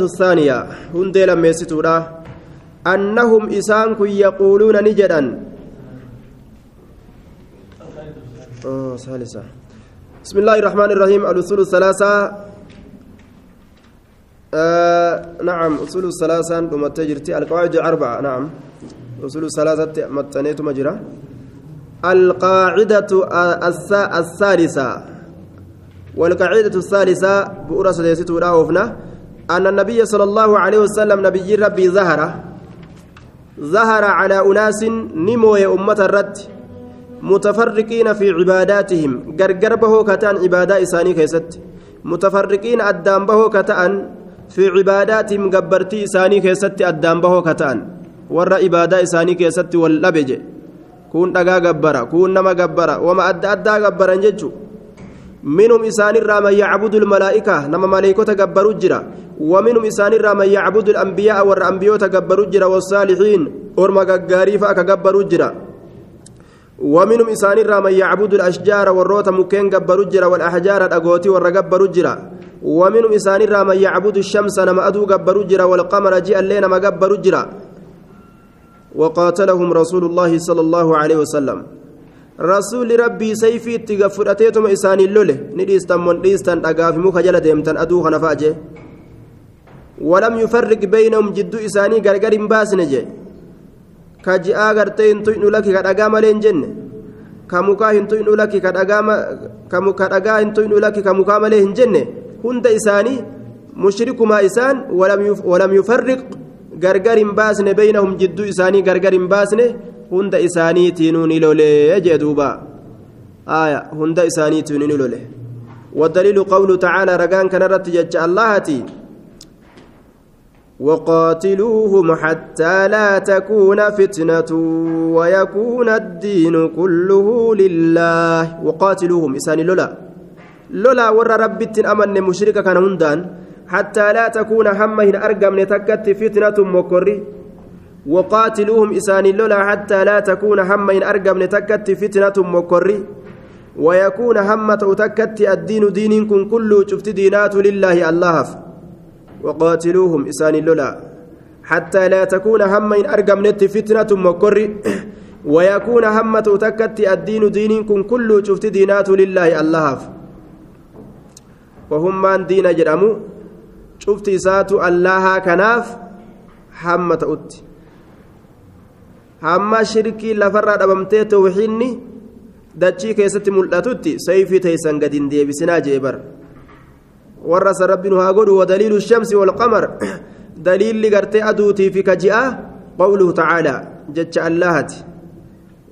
الثانية هندي لما يستورا أنهم إسانك يقولون نجدا. آه بسم الله الرحمن الرحيم الأصول الثلاثة. آه نعم أصول الثلاثة ثم تجرتي القواعد الأربعة نعم أصول الثلاثة متنيت مجرى. القاعدة الثالثة. والقاعدة الثالثة بؤرة سيستورا وفنا. أن النبي صلى الله عليه وسلم نبي ربي ظهر. ظهر على أناس نمو أمة الرد متفرقين في عباداتهم. غرغر به كتان عبادة إساني كيست. متفرقين أدام به كتان في عباداتهم غبرتي إساني كيست أدام به كتان. ور عبادة إساني كيست واللبج. كون دغا غبرا كون نما غبرا وما أدى أدى غبرا ججو منهم إسان الرام يعبد الملائكة نما ملائكة غبروا جرا ومنهم إسان الرام يعبد الأنبياء والأنبياء تغبروا جرا والصالحين أرما غاري فأكغبروا جرا ومنهم إسان الرام يعبد الأشجار والروت مكين غبروا جرا والأحجار الأغوتي والرغبروا جرا ومنهم إسان الرام يعبد الشمس نما أدو غبروا جرا والقمر جاء الليل نما غبروا جرا وقاتلهم رسول الله صلى الله عليه وسلم rasuulli rabbii sayfii itti fudhateetuma isaanii lole ni dhiistan mon dhiistan dhagaafi muka jala deemtan aduu kana fa'a jee. Walam yufarriq beynahum jidduu isaanii gargar hin baasne jee. Ka ji'aa gartee hin tuynu laki ka dhagaa malee hin jenne. Ka mukaa hin tuynu laki ka dhagaa hin tuynu laki ka mukaa malee hin jenne. Hunda isaanii mushrikumaa isaan walam yufarriq gargar hin baasne beynahum jidduu isaanii gargar hin baasne hunda isaaniitiinuu ni lolee jee duuba. Aya hunda isaaniitiinuu ni lole والدليل قوله تعالى رجان كان رتجج اللهتي وقاتلوهم حتى لا تكون فتنة ويكون الدين كله لله وقاتلوهم إساني لولا لولا ور ربت أمن مشركة كان هندان حتى لا تكون همه أرقم نتكت فتنة مكري وقاتلوهم إسان لولا حتى لا تكون هم إن أرقم تكت فتنة مكري ويكون همة تكت الدين دينكم كله شفت دينات لله الله. وقاتلوهم إسان لولا حتى لا تكون هم إن أرقم نت فتنة مكري ويكون همة تكت الدين دينكم كله شفت دينات لله الله. وهم من دين جرموا شفت سات الله كناف همة أتي hamma shirkii lafarraa dhabamtee tawxiinni dachii keessatti mul'atutti sayfii teeysan gadi hin deebisinaa jee bar warra san rabbi nu haa godhu wadaliilu shamsi walqamar daliilli gartee aduutii fi kaji'a qawluhu tacaalaa jecha allahati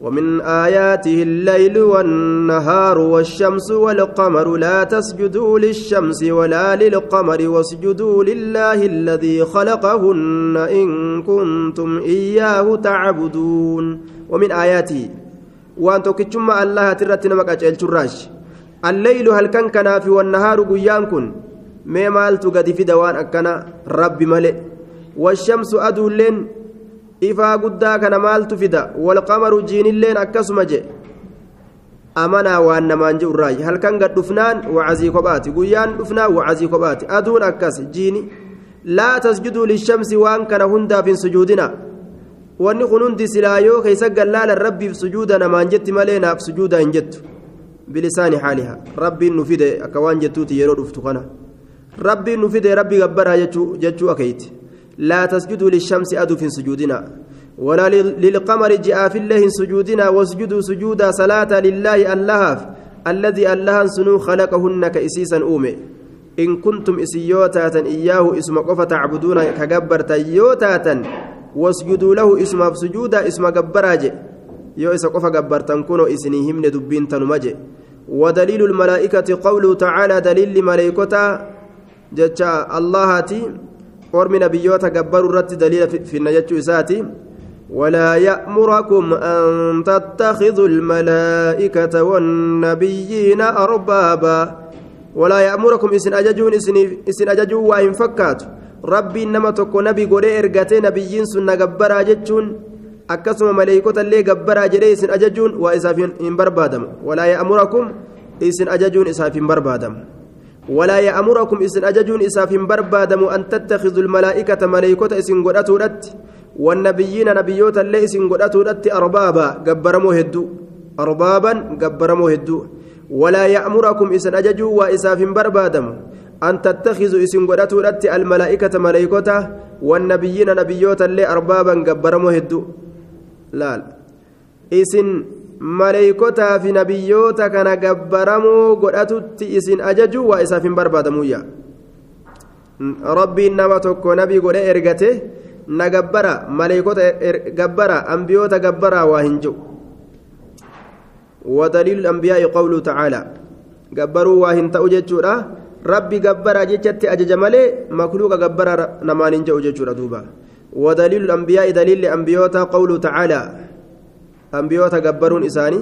ومن آياته الليل والنهار والشمس والقمر لا تسجدوا للشمس ولا للقمر واسجدوا لله الذي خلقهن إن كنتم إياه تعبدون. ومن آياته وأن تكتشم الله ترتنا مكاجل شراش. الليل هل كان كنافي والنهار قيان كن؟ ما مالت قد في دوان أكنا رب ملئ. والشمس أدو لين ifaa guddaa kana maaltu fida walqamaru jiinilleen akkasuma je amanaa waan namaan je urraayi halkan gad dhufnaan wacazii kophaati guyyaan dhufnaan wacazii kophaati aduun akkas jiini laa tasjuduu lishamsi waan kana hundaaf hin sujuudina wanni kun hundi silaa yoo keeysa gallaalan rabbiif sujuuda namaan jetti malee naaf sujuuda hin jettu bilisaani haaliha rabbiin nu fide akka waan jettuuti yeroo dhuftu kana rabbiin nu fide rabbi gabbaraa jechuu akeeyti لا تسجدوا للشمس أدو في سجودنا ولا للقمر جاء في الله سجودنا واسجدوا سجودا صلاة لله الله الذي الله سنو خلقهن كإسيسا أومي. إن كنتم إسيوتاتا إياه إسم قفة تعبدون كجبرت يوتاتا واسجدوا له إسم سجودا إسم جبراج يو إسا قفة جبرتا كونوا إسنيهم ندبين تنمجي. ودليل الملائكة قوله تعالى دليل ملائكة جتا اللهاتي ormi nabiyyoota gabbaruu irratti daliila finna jechuu isaati ولا يأمركم أن تتخذوا الملائكة والنبيين أربابا ولا يأمركم إسن أججون إسن أججون وإن فكات. ربي إنما تكو نبي قولي إرقاتي نبيين سنة قبرا جتشون أكسم ملائكة اللي قبرا جري إسن أججون وإساف إن بربادم. ولا يأمركم إسن أججون إساف إن بربادم. ولا يأمركم إسن أججون إساف بربادم أن تتخذوا الملائكة ملائكة إسن قدأتوا والنبيين نبيوتا اللي إسن قدأتوا أربابا قبرموا هدو. أربابا قبرموا هدو. ولا يأمركم إسن أججوا وإساف بربادم أن تتخذوا إسن قدأتوا الملائكة ملائكة والنبيين نبيوتا اللي أربابا قبرموا هدو. لا. إسن maleeykotaa fi nabiyyoota kana gabbaramoo godhatutti isin ajaju waa isaaf hin barbaadamuyya rabbiin nama tokko nabii godhe ergate na gabbara maleeykota gabbara ambiyoota gabbara waa hin jiru ودليل الأنبياء قوله تعالى hin ta'u jechuudha rabbi gabbara jechatti ajaja malee makluuqa gabbara namaan hin jedhu jechuudha duuba ودليل الأنبياء دليل الأنبياء قوله تعالى أنبيوتا قبرون إساني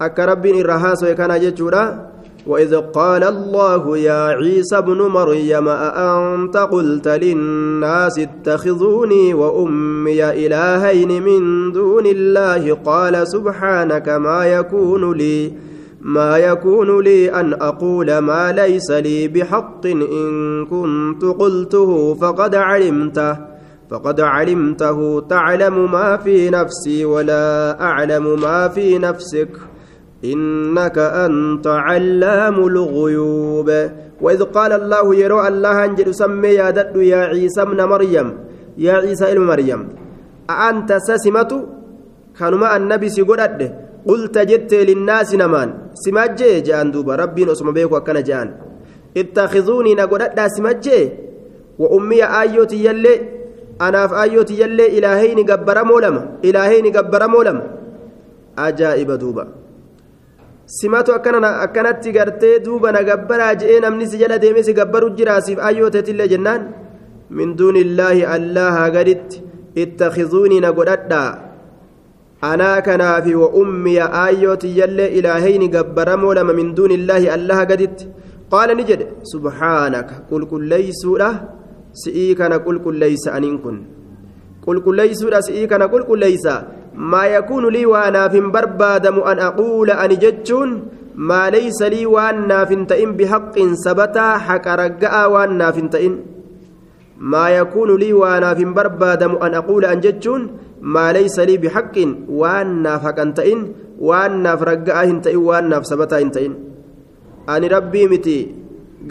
أكا ربين الرهاس ويكان جتشورا وإذ قال الله يا عيسى ابن مريم أأنت قلت للناس اتخذوني وأمي إلهين من دون الله قال سبحانك ما يكون لي ما يكون لي أن أقول ما ليس لي بحق إن كنت قلته فقد علمته فقد علمته تعلم ما في نفسي ولا أعلم ما في نفسك. إنك أنت علام الغيوب. وإذ قال الله يرى الله أنجل سمي يا دد يا عيسى ابن مريم. يا عيسى ابن مريم. أنت سسمت كانوا النبي سيقول قلت جدت للناس نمان. سمجي جان دوبا. ربي نسمى بيك وكان جان اتخذوني نقول سمجي وأمي آيوتي يلي anaaf ayyooti jallee ilaahayni gabbaramoo lama ilaahayni gabbaramoo lama. Ajaa'iba duuba. Simatu akkanatti gartee duuba na gabbaraa je'ee namni si jala deemee si gabbaru jiraasiif ayyooteetillee jennaan? Min duunillaahi allaha gaditti ittakizuunii na godhadhaa. Anaa kanaafi wa ummiya aayyooti jallee ilaahayni gabbaramoo lama min duunillaahi allaha gaditti. Qaala ni jedhe subhaanaka qulqulleeysuudha si'ii kana qulqulleeysa aniin kun qulqulleeysuudha si'ii kana qulqulleeysa maa yakuunu lii waa naaf hin barbaadamu an aquula ani jechuun maa laysa lii waan naaf hin ta'in bihaqqin sabataa haqa ragga'aa waan naaf hin ta'in maa yakuunu lii waa hin barbaadamu an aquula an jechuun maa laysa lii bihaqqin waan naaf haqan ta'in waan naaf ragga'aa hin ta'in waan naaf sabataa hin ta'in ani rabbii miti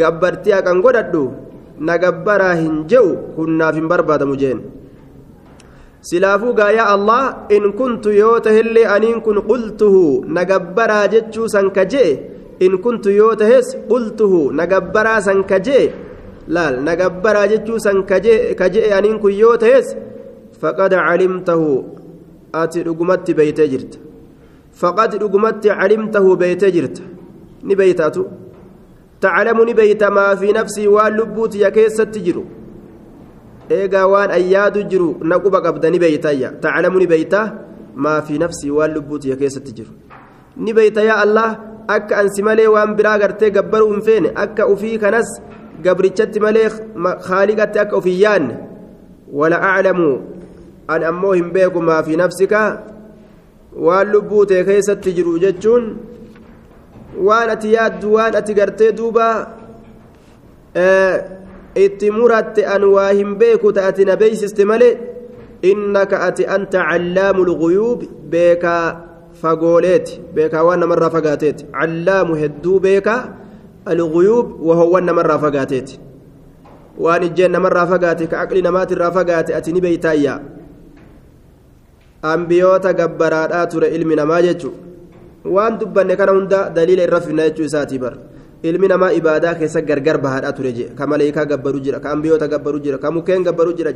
gabbartii haqan godhadhu nagabbaraa hin je'u hunnaaf hin barbaadamu jeen silaafuu gaayaa allah in kuntu yoo tahillee aniin kun qultuhu nagabbaraa jechuu san ka je'e in kuntu yoo tahes qultuhu nagabbaraa san ka je'e laal nagabbaraa jechuu san ka je'e aniin kun yoo tahes faqad calimtahu ati dhugumatti beeytee jirta faqad dhugumatti calimtahu beeytee jirta ni beeytaatu تعلم نبيت ما في نفسي واللبوت يا كيست جرو eegaa waan ayyaadu jiru naquba qabda ni beeytayya taclamu ni beeyta maa fi nafsii waan lubbuutiya keessatti jiru ni beeyta yaa allah akka ansi malee waan biraa gartee gabbaruu hin feene akka ufii kanas gabrichatti malee haaliqatti akka ufii yaanne wala aclamu an ammoo hin beeku maa fi nafsika waan lubbuutee keessatti jiru jechuun waan ati yaaddu waan ati gartee duuba itti muratte an waa hin beeku ta ati na beeysiste malee innaka ati anta callaamu lguyuub beekaa fagooleeti beekaa waan namarraa fagaateeti. Callaamu hedduu beekaa alguyuub wahowwan namarraa fagaateeti. Waan ijjeen namarraa fagaate ka aqli namaatirraa fagaate ati ni beeytaayya ambiyoota gabbaraadhaa ture ilmi namaa jechuudha waan dubbanne kana hunda daliila irra finna jechuu isaatii bar ilmi namaa ibaadaa keessa gargar bahaadhaa ture je ka maleekaa gabbaru jira ka ambiyoota gabbaru jira ka mukkeen gabbaru jira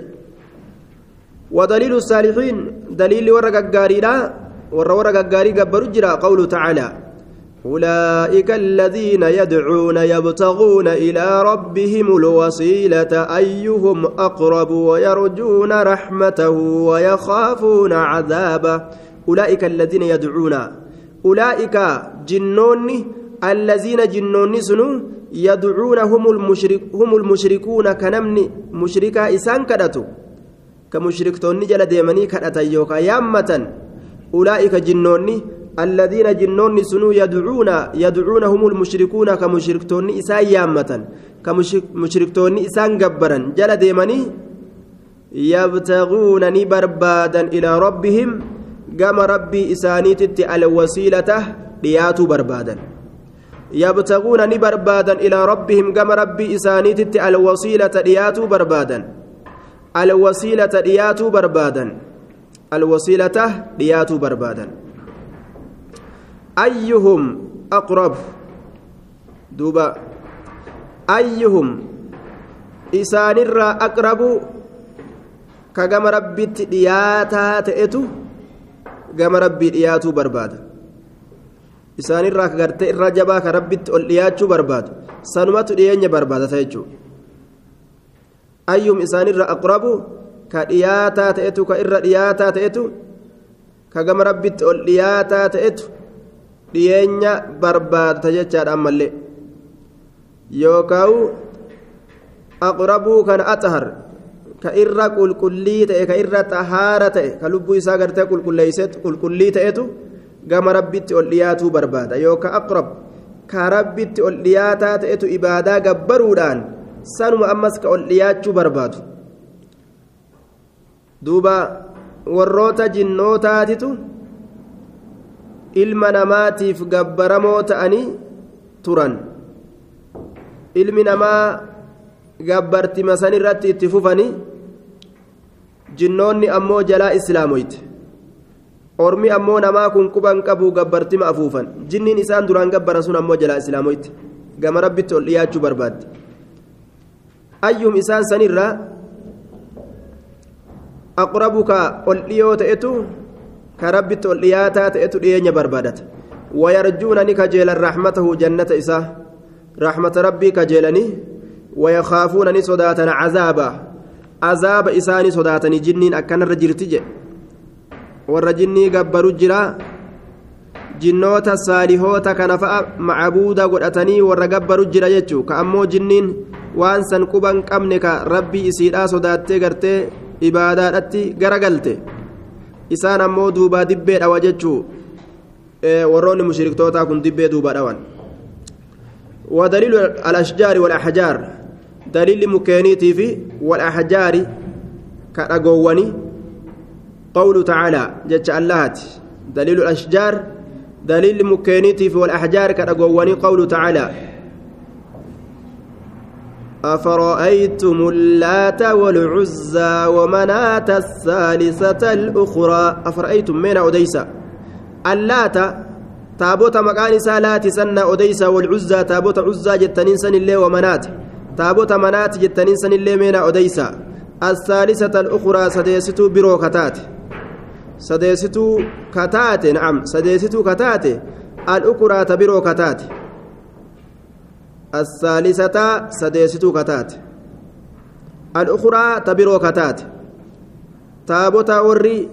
ودليل الصالحين دليل ورق الجارينا ور ورق الجاري جبر جرا قوله تعالى أولئك الذين يدعون يبتغون إلى ربهم الوسيلة أيهم أقرب ويرجون رحمته ويخافون عذابه أولئك الذين يدعون أولئك جنون الذين جنون سنو يدعون هم المشرك هم المشركون كنمني مشركا إسان كدتو. كمشركتون جل ديمني كدتا يوكا يامة أولئك جنون الذين جنون سنو يدعون يدعونهم المشركون كمشركتون إسان يامة كمشركتون إسان جبرا جل ديمني يبتغون نبربادا إلى ربهم قام ربي إسانيتت الوسيلة لياتوا بربادا. يبتغون نبربادا إلى ربهم قام ربي إسانيتت الوسيلة لياتوا بربادا. الوسيلة لياتوا بربادا. الوسيلة لياتوا بربادا. أيهم أقرب؟ دوبا. أيهم إسان الرا أقرب؟ كجم ربي دياتا تأتو جم ربي دياتو برباد إسان الرا كجرت الرجبا كربي دياتو برباد سنمت ديانيا برباد تأتو أيهم إسان الرا أقرب كدياتا تأتو كإر دياتا تأتو كجم ربي دياتا تأتو dhiyeenya barbaadata jechaadha ammallee. Yookaan aqrabuu kan axahar ka irra qulqullii ta'e ka irra xahaara ta'e ka lubbuu isaa gartee qulqullii ta'etu gama rabbitti ol dhiyaatuu barbaada yookaan aqrab ka rabbitti ol dhiyaataa ta'etu ibaadaa gabbaruudhaan sanuma ammas ka ol dhiyaachuu barbaadu duuba warroota jinnootaatitu. ilma namaatiif gabbaramoo ta'anii turan ilmi namaa gabbartima san irratti itti fufanii jinnoonni ammoo jalaa islaamoyte ormi ammoo namaa kun quban qabu gabbartima afuufan jinniin isaan duraan gabbaran sun ammoo jalaa islaamoyte gama rabbitti ol dhiyaachuu barbaadde ayyum isaan sanirraa aqrabuka ol dhiyoo ta'etu كربت الإياتا تأتو دينيا بربادت ويرجونني كجيلا رحمته جنة إساه رحمة ربي كجيلني ويخافونني صداتا عذابا عذاب إساني صداتني جنين أكن الرجرتج والرجني قبروا جرا jinnoota saalihoota kana fa'a macabuuda godhatanii warra gabbaru jira jechuu ka ammoo jinniin waan san quban qabne ka rabbii isiidhaa sodaattee gartee ibaadaadhatti garagalte isaan ammoo duubaa dibbee dhawa jechuu warroonni mushriktootaa kun dibbee duubaa dhawan ودليل الأشجار والأحجار دليل مكينيتي في والأحجار كأقواني قوله تعالى جت اللهت. دليل الأشجار دليل مكينيتي في والأحجار كأقواني قوله تعالى أفرأيتم اللات والعزى ومناة الثالثة الأخرى؟ أفرأيتم من أديسا اللات تابوت مكان سالات سنة أديسا والعزى تابوت عزى جتنين سن الله ومنات منات جتنين سن الله من أديسا الثالثة الأخرى سديستو بروكتات سديستو كتات نعم سديستو كتات الأخرى تبرو كتات الثالثة سديستو كتات الأخرى تبرو كتات تابوتا وري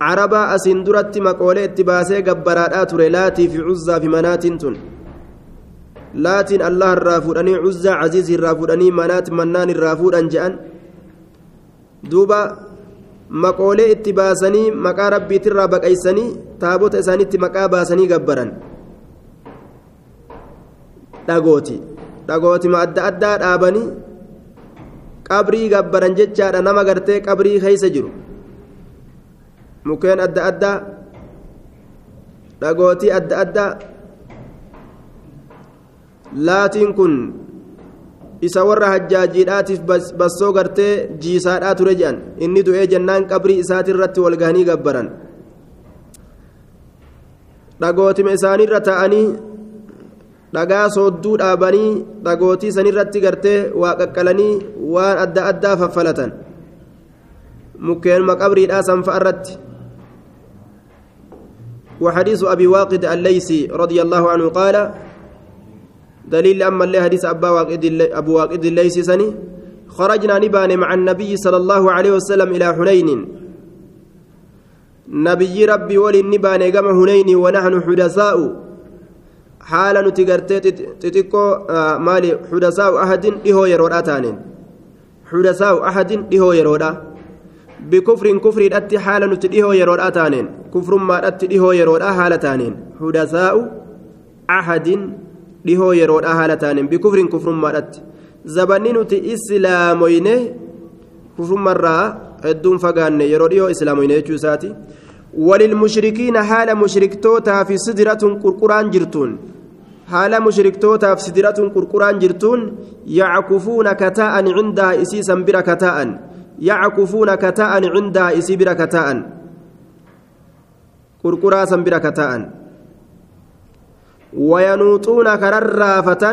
عربا أسين درت مقولة اتباسي قبرات تري لاتي في عزة في منات تن laatiin allah irraa fuudhanii cuzzaa caziiz irraa fuudhanii manaat mannaan irraa fuudhan je'an. Duuba maqoolee itti baasanii maqaa rabbiit rabbiitirraa baqeeysanii taabota isaaniitti maqaa baasanii gabbaran. Dhagooti. Dhagootima adda addaa dhaabanii qabrii gabbaran jechaadha. Nama gartee qabrii keeysa jiru. Mukeen adda addaa dhagootii adda addaa laatiin kun isa warra hajjaajiidhaatiif bassoo gartee jiisaadhaa ture jedhan inni du'ee jennaan qabrii isaatirratti wal gahanii gabbaran dhagootima isaaniirra ta'anii dhagaa soodduu dhaabanii dhagootii sanirratti gartee waa qaqqalanii waan adda addaa faffalatan mukkeenuma qabriidhaa sanfa irratti وحديث أبي واقد الليثي رضي الله عنه قال دليل أما اللي حديث أبا واقد أبو واقد الليثي سني خرجنا نبان مع النبي صلى الله عليه وسلم إلى حنين نبي ربي ولي نبان قام حنين ونحن حدثاء nuti gartee xixiqqoo maali xudasaa'u ahadin dhihoo yeroodha taaneen xudasaa'u ahadin dhihoo yeroodha bikufrin kufriidhatti haala nuti dhihoo yeroodha taaneen kufrummaadhatti dhihoo yeroodha haala taaneen hudasaa'u ahadin dhihoo yeroodha haala taaneen bikufrin kufrummaadhatti zabanni nuti islaamoyne kufrummarraa hedduun fagaanne yeroo dhihoo islaamoyne jechuu isaati حال مشركتوتا في سدرة قرقران جرتون حال مشركتوتا في سدرة قرقران جرتون يعكفون كتاء عندها إسيسا بر كتاء يعكفون كتاء عندها إسي بر كتاء قرقراسا بر كتاء وينوطون كررافة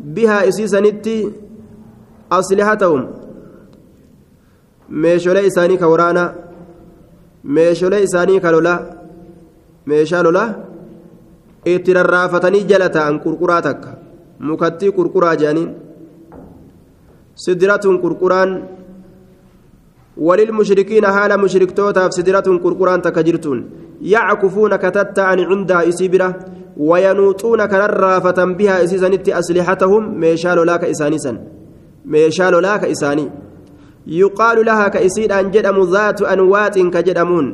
بها إسيسا نتي أصلحتهم meeshoolee isaanii ka waraanaa meeshoolee isaanii ka lolaa meeshaa lolaa itti rarraafatanii jala ta'an qurquraa takka mukattii qurquraa jedhaniin sidiratun qurquraan وللمشركين حال مشركتوتا في سدرة قرقران تكجرتون يعكفون كتتعن عندها إسيبرة وينوطون كررافة بها إسيسانيت أسلحتهم ميشال لاك إسانيسا ميشال لاك إساني. يقال لها كإسيد أن جدم ذات أنوات كجدمون.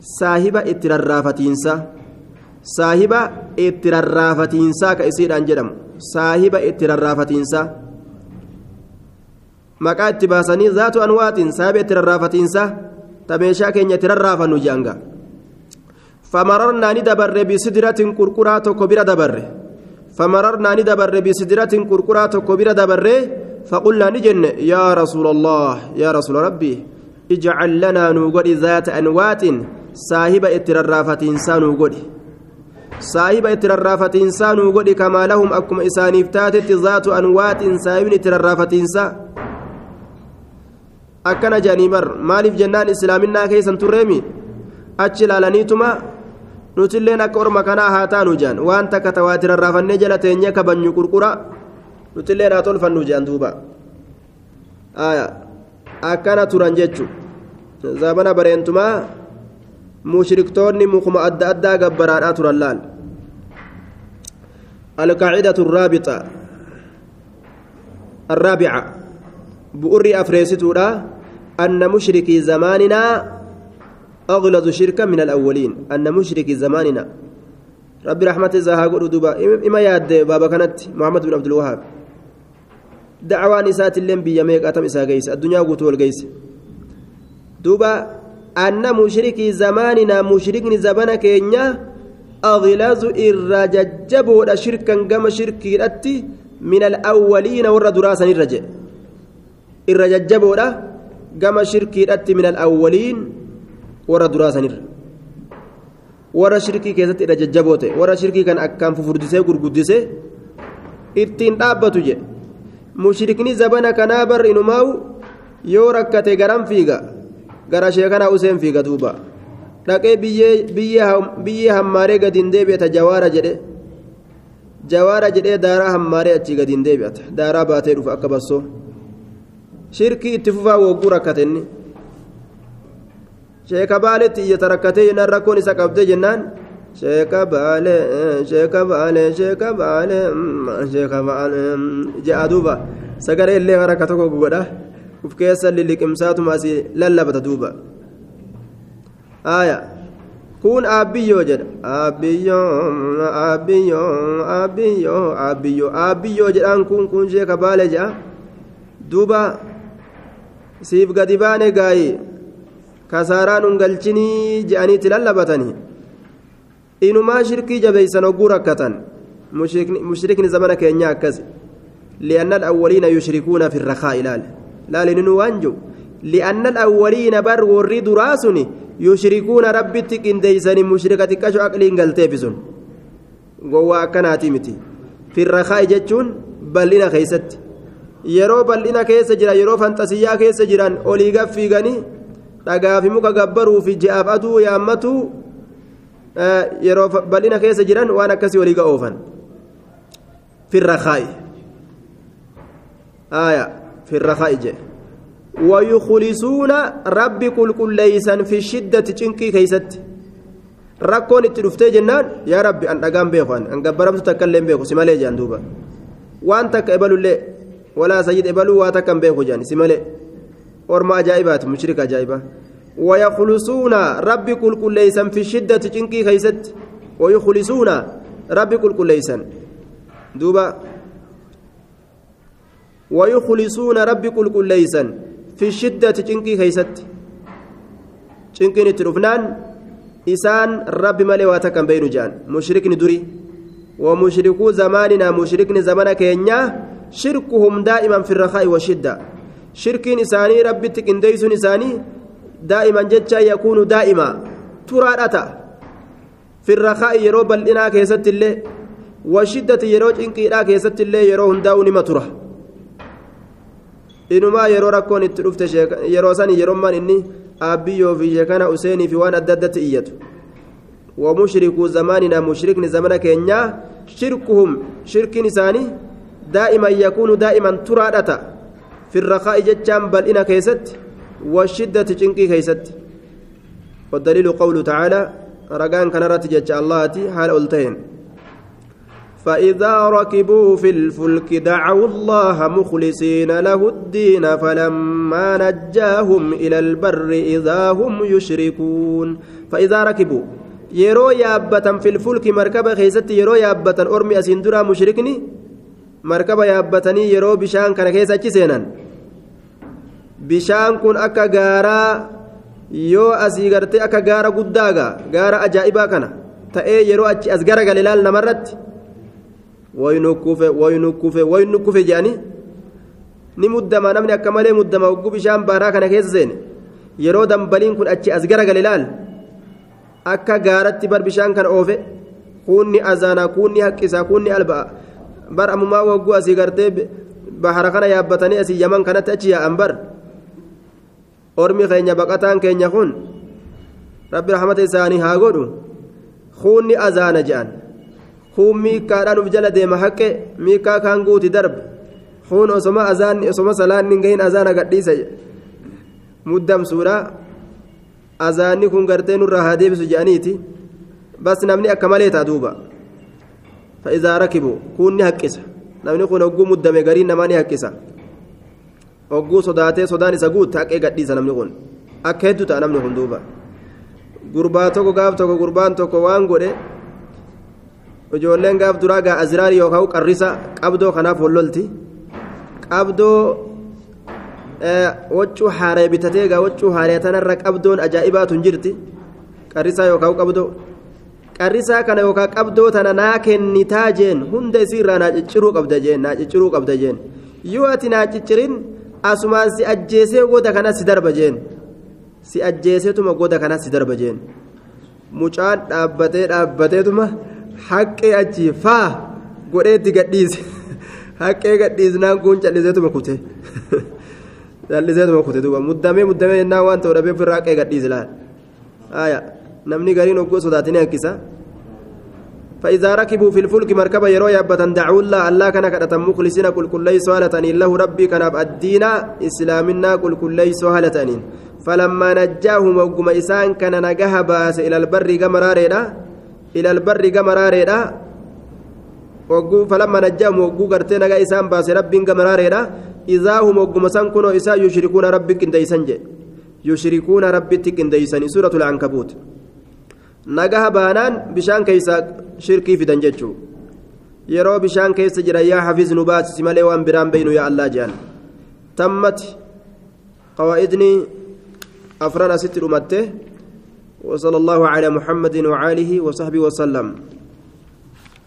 صاحبة اتررافتينسا صاحبة اتررافتينسا كإسيد أن جدم. صاحبة اتررافتينسا maqaa itti baasanii zaatu anwaatiin saabee itti rarraafatiinsa tameeshaa keenya itti rarraafannu jaanga qurquraa tokko bira dabarre famararnaa ni dabarre bisidiratin qurquraa tokko bira dabarre فقلنا نجن يا رسول الله يا رسول ربي اجعل لنا نوغدي ذات أنوات صاحب اتررافة إنسان نوغدي صاحب اتررافة إنسان نوغدي كما لهم أكم إسانيف تاتت ذات أنوات صاحب اتررافة إنسان akkana jedhanii bar maaliif jennaan islaaminaa keessan turreemi achi ilaalaniituma nutilleen akka orma kanaa haa taanu jedhan waan takka tawaati rarraafannee jala teenyee kabanyu qurqura nutilleen haa tolfannu jedhan duuba akkana turan jechu zabana bareentumaa mushriktoonni mukuma adda addaa gabbaraadhaa turan laal alqaacidatu الرابطة الرابعة بؤري أفريستودا أن مشركي زماننا أغلظ شركا من الأولين أن مشركي زماننا. ربي رحمة زاها قول دوبا إما ياد بابا كانت محمد بن عبد الوهاب. دعوان إسات اللين بياميك أتم إسا قيس الدنيا قوتو القيس دوبا أن مشركي زماننا مشركني زبنا كينيا أغلظ إرججبو شركا قم شركي من الأولين ور دراسا الرجل irra jajjaboodha gama shirkiidhatti min alawwaliin warra duraa sanirra warra shirkii keessatti irra jajjaboo warra shirkii kan akkaan fufurdisee gurguddisee ittiin dhaabbatu jedhe. Mushrikni zabana kanaa bar inumaawu yoo rakkate garan fiiga. Gara sheekanaa useen fiiga duuba. Dhaqee biyyee hammaaree gadiin deebi'ata jawaara jedhe. Jawaara jedhee daaraa hammaaree achii gadiin deebi'ata. Daaraa baatee dhufa akka bassoo shirkii itti fufaa wogguu rakkatenni sheeka baaletti iyyata rakkatee jennaan rakkoon isa qabdee jennaan sheeka baale sheeka baale sheeka baale sheeka baale je'a duuba sagalee illee haraka tokko godha uf keessa lilliqimsaatuma asii lallabata duuba aaya kun aabbiyyoo jedha aabbiyyoo aabbiyyoo aabbiyyoo aabbiyyoo aabbiyyoo jedhaan kun kun sheeka baale jedha duuba siif gadi baane gaayi kasaaraan ungalchinii je'aniitti lallabatanii inumaa shirkii jabeeysan hogguu rakkatan mushrikni zamana keenya akkas li'anna alawwaliina yushrikuuna fi irrakaa ilaale laali ninu waan jiru li'anna alawwaliina bar warri duraa suni yushrikuuna rabbitti qindeeysanii mushrika xiqqasho aqliin galteefi sun gowwaa akkanaati miti fi jechuun bal'ina keeysatti yeroo bal'ina keessa jiran yeroo fanxasiyyaa keessa jiran olii gaffiiganii dhagaa fi muka gabbaruu fi ji'aaf aduu yaammatu yeroo bal'ina keessa jiran waan akkasii olii ga'oofan firrakaa'i aya firrakaa'i jee كل كل ليسا في الشدة تشنكي كيست rakkoon itti dhuftee jennaan yaa rabbi an dhagaan beeku an gabbaramtu takka illee beeku si malee jaan duuba waan takka ebalullee walaa sayyid ebaluu waa takka hin beeku jaan si malee orma ajaa'ibaati mushrika ajaa'iba. ويخلصون ربي كل كل ليسا في الشدة تنكي خيست ويخلصون ربي كل كل ليسا دوبا ويخلصون ربي كل كل ليسا في الشدة تنكي خيست تنكي نترفنان إسان ربي مالي واتكم بين جان مشرك ندري ومشركو زماننا مشرك زمانك كينيا شركهم دائما في الرخاء والشدة شركين إساني ربي تكنديسون إساني دائما جتشا يكون دائما ترادتا في الرخاء يرو بلنا كيست الله والشدة يرو إنكيرا كيست الله يرو هنداو نما تره inumaa yeroo rakkoon itti dhufte yeroo san yeromman inni aabiyyoo fi sheekana useenii fi waan adda addatti iyyatu. ومشركو زماننا مشركن زمن كينيا شركهم شرك نساني دائما يكون دائما ترادتا في الرخاء جتشام بل إنا كيست والشدة تشنكي كيست. والدليل قوله تعالى رقان كان رتجج الله حال ألتين فإذا ركبوا في الفلك دعوا الله مخلصين له الدين فلما نجاهم إلى البر إذا هم يشركون. فإذا ركبوا yeroo yaabbatan filfulki markaba keessatti yeroo yaabbatan ormi asiin duraa mushrikni markaba yaabbatanii yeroo bishaan kana keessa achi seenan bishaan kun akka gaaraa yoo asii gartee akka gaara guddaaga gaara ajaa'ibaa kana ta'ee yeroo achi as garagale laal namarratti waynu kufe waynu kufe waynu kufe jedhanii ni muddama namni akka malee muddama hogguu bishaan baaraa kana keessa seene yeroo dambaliin kun achi as garagale laal akka gaaratti bar bishaan kana oofe kuunni azaanaa kuunni haqqisaa kuunni alba'a bar ammumaa hogguu asii gartee bahara kana yaabbatanii asii yaman kanatti achi yaa'an bar rahmata isaanii haa godhu kuunni azaana jedhan kuun miikkaadhaan uf jala deema haqqe miikkaa kaan guuti darbe kuun osoma azaanni osoma salaanni hin gahin azaana gadhiisa muddamsuudha azaanni kun gartee nurraa haa deebisu jedhaniiti bas namni akka malee taa duuba fa'iizaa rakibu kuun ni haqqisa namni kun hogguu muddame gariin namaa ni haqqisa hogguu sodaatee sodaan isa guutte haqee gadhiisa namni kun akka hedduu ta'a namni kun duuba gurbaa tokko gaaf tokko gurbaan tokko waan godhe ijoolleen gaaf duraa gaa aziraari yookaan qarrisa qabdoo kanaaf hollolti qabdoo waccuu haaree bitatee gaa waccuu haaree tanarra qabdoon ajaa'ibaatu hin jirti qarrisaa yookaan qabdoo qarrisaa kana yookaan qabdoo tana naa kennitaa jeen hunda isiirraa naa cicciruu qabda jeen naa cicciruu qabda jeen yoo ati naa ciccirin asumaan si ajjeesee goda kana si darba jeen si ajjeeseetuma goda kana si darba jeen mucaan dhaabbatee dhaabbateetuma haqqee achi faa godheetti gadhiise haqqee gadhiisnaan kun calliseetuma kute calliseetuma kute duuba muddamee muddamee jennaan waan ta'u dhabee ofirraa haqqee gadhiise laal namni gariin hogguu sodaatanii hakkisa فإذا ركبوا في الفلك مركبة يرو يابة دعوا الله الله كان كدة مخلصين كل كل سهلتنين له ربي كان الدين إسلامنا كل كل سهلتنين فلما نجاهم وقم إسان كان نجاه باس إلى البر جمراريدا إلى البر جمراريدا. وقو فلما نجاهم وقو قرتين نجا إسان باس ربي جمراريدا إذا هم وقم سان كنوا إسا يشركون ربك إنديسان يشركون ربك إنديسان سورة العنكبوت. Bishaan keeysa shirkii fidan jechuu yeroo bishaan keessa jira yaa hafiz nu baasisi malee waan biraan beynu yaa allaa jedhan tammati qawaa'idni afran asitti dhumatte وصلى الله على محمد وعاله وصحبه وسلم